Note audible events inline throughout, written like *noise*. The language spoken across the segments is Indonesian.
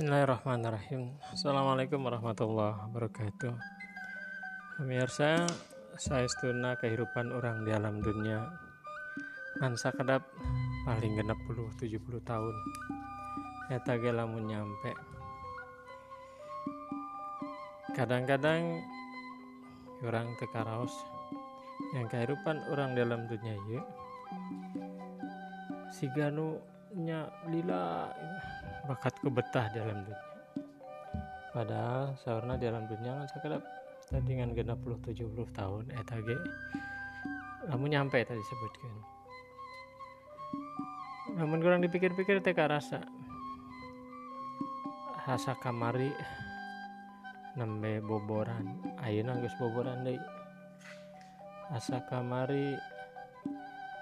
Bismillahirrahmanirrahim. Assalamualaikum warahmatullahi wabarakatuh. Pemirsa saya setuna kehidupan orang di alam dunia. Ngan sakedap paling genap puluh 70 tahun. Eta ge lamun nyampe. Kadang-kadang orang tekaraos yang kehidupan orang dalam dunia ya si ganu nya lila bakat kebetah dalam dunia. Padahal saurna dalam dunia kan sekedap tadi dengan genap puluh tujuh puluh tahun eta ge namun nyampe tadi sebutkan. Namun kurang dipikir-pikir teka rasa. Rasa kamari nembe boboran. Ayeuna geus boboran deui asa kamari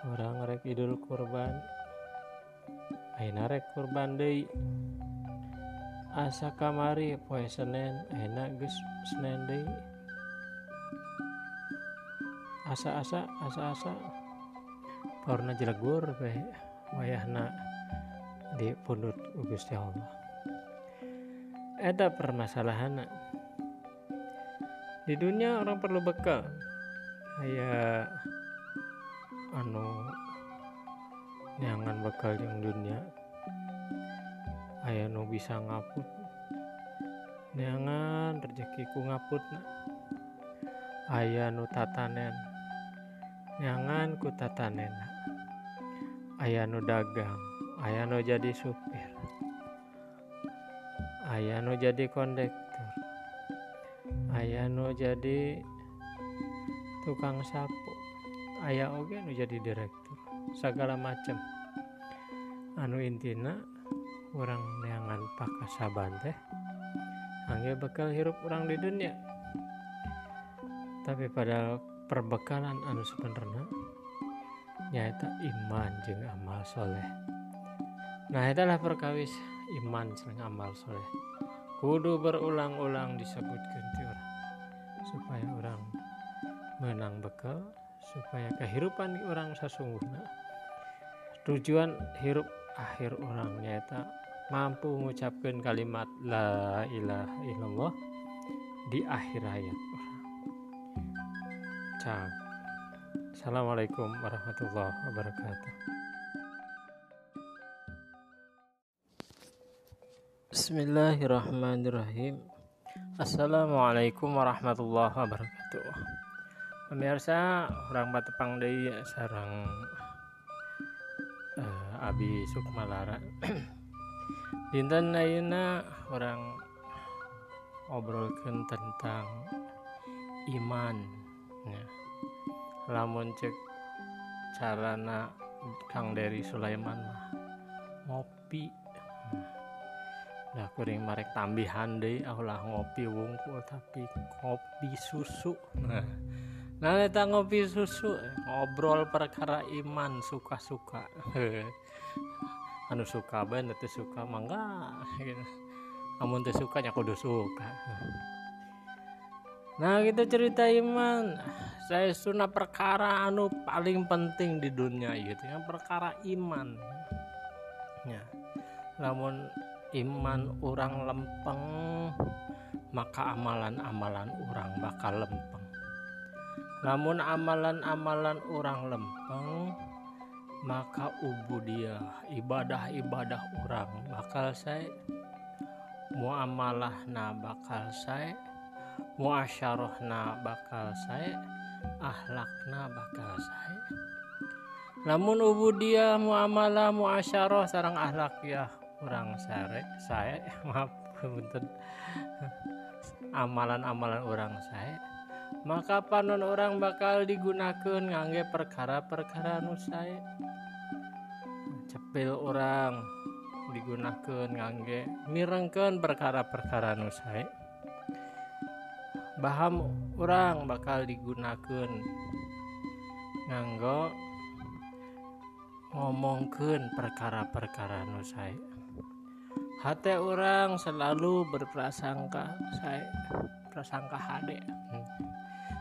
orang rek idul kurban ayeuna rek kurban deui. Asa kamari poe Senin ayeuna geus Senin deui. Asa-asa asa-asa. Purna jelegur bae wayahna di pundut Gusti Allah. Ada permasalahan di dunia orang perlu bekal. Kayak anu nyangan bakal yang dunia. Aya nu bisa ngaput. Neangan rezekiku ngaput aya nu tatanen. Neangan ku tatanen aya nu dagang. Aya nu jadi supir. Aya nu jadi kondektur aya nu jadi tukang sapu. Aya oge nu jadi direktur segala macam anu intina orang neangan pakasaban teh angge bekal hirup orang di dunia. Tapi pada perbekalan anu sebenarnya nyata iman jeng amal soleh. Nah itulah perkawis iman sering amal soleh. Kudu berulang-ulang disebutkan orang supaya orang menang bekal supaya kehidupan orang sesungguhnya. Tujuan hirup akhir orang nyata mampu mengucapkan kalimat la ilaha illallah di akhir hayat orang. Ciao. Assalamualaikum warahmatullahi wabarakatuh. Bismillahirrahmanirrahim. Assalamualaikum warahmatullahi wabarakatuh Pemirsa orang Batepang Dewi sarang Abi Sukmalara *clears throat* Dinten ayeuna orang obrolkan tentang iman ya. lamun cek carana Kang Dari Sulaiman mah ngopi. Nah kuring marek tambihan deh lah ngopi wungkul tapi kopi susu. Nah Nah, kita ngopi susu, ngobrol perkara iman suka-suka. *laughs* anu suka ben teu suka mangga gitu. Amun suka nya kudu suka. Nah, kita cerita iman. Saya sunah perkara anu paling penting di dunia gitu ya, perkara iman. Ya. Namun iman orang lempeng, maka amalan-amalan orang bakal lempeng namun amalan-amalan orang lempeng maka dia ibadah-ibadah orang bakal saya muamalah na bakal saya muasyarah na bakal saya na bakal saya namun dia muamalah muasyarah sarang ahlak ya orang saya saya *laughs* maaf *laughs* amalan-amalan orang saya maka panon orang bakal digunakan ngangge perkara-perkara nusai cepil orang digunakan ngangge mirengken perkara-perkara nusai baham orang bakal digunakan nganggo ngomongken perkara-perkara nusai hati orang selalu berprasangka saya prasangka hade.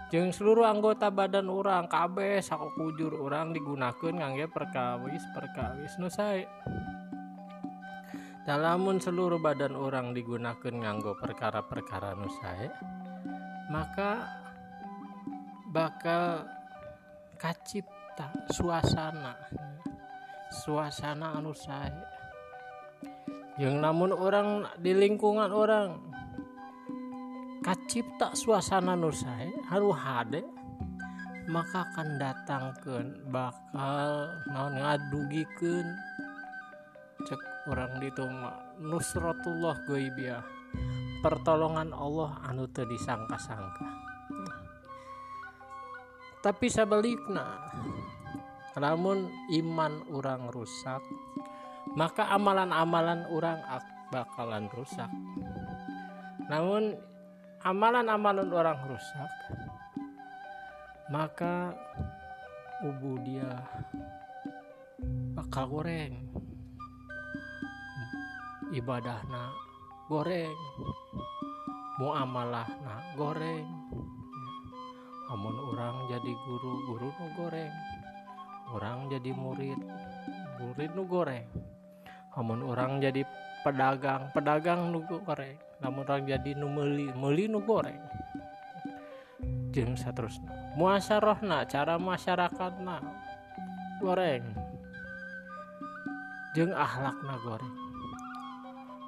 Jeng seluruh anggota badan orang KB sakok kujur orang digunakan ngangge perkawis perkawis nu saya dalamun seluruh badan orang digunakan nganggo perkara-perkara nu sae maka bakal kacipta suasana suasana anu sae. Yang namun orang di lingkungan orang kacipta suasana nu sae haru hade maka akan datangkan bakal naon ngadugikeun. Cek orang dituma nusratullah goibiyah pertolongan Allah anu teu disangka-sangka. Tapi sebaliknya namun iman orang rusak maka amalan-amalan orang bakalan rusak. Namun amalan-amalan orang rusak maka dia bakal goreng. Ibadahna goreng muamalah nah goreng. Amun orang jadi guru guru nu goreng. Orang jadi murid murid nu goreng. Amun orang jadi pedagang pedagang nu goreng namun orang jadi nu meli meli nu goreng. Jeng seterusnya muasarohna cara masyarakatna. Goreng. Jeng ahlakna goreng.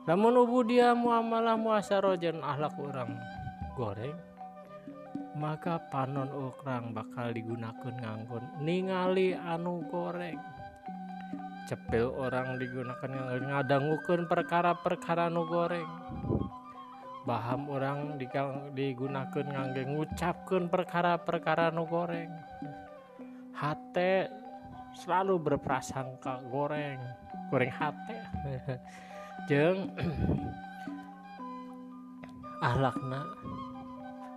Namun ubu dia muamalah muasaroh jeng ahlak orang goreng maka panon orang bakal digunakan nganggon ningali anu goreng. Cepil orang digunakan ngadangukeun perkara-perkara nu goreng baham orang digunakan ngangge ngucapkan perkara-perkara nu goreng. Hati selalu berprasangka goreng goreng hati *laughs* jeng *clears throat* ahlakna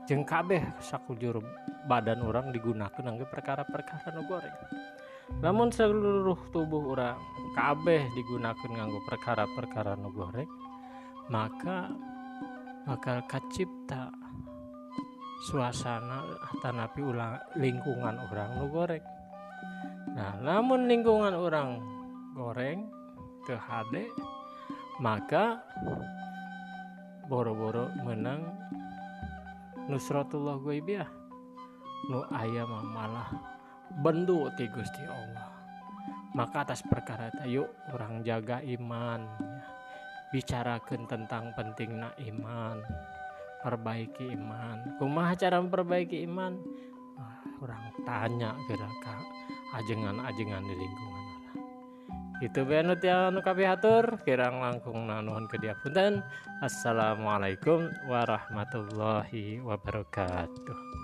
jeng kabeh sakujur badan orang digunakan ngangge perkara-perkara nu goreng. Namun seluruh tubuh orang kabeh digunakan nganggo perkara-perkara nu goreng maka bakal kacipta suasana tanapi ulang lingkungan orang nu goreng. Nah namun lingkungan orang goreng ke HD maka boro-boro menang Nusratullah Goibiah nu ayam malah bendu ti Gusti Allah. Maka atas perkara yuk orang jaga iman. Bicarakan tentang pentingnya iman perbaiki iman. Kumaha cara memperbaiki iman? Ah, orang tanya kira-kira ajengan-ajengan di lingkungan orang. Itu benut ya anu hatur kirang langkung nanuhun ke dia punten. Assalamualaikum warahmatullahi wabarakatuh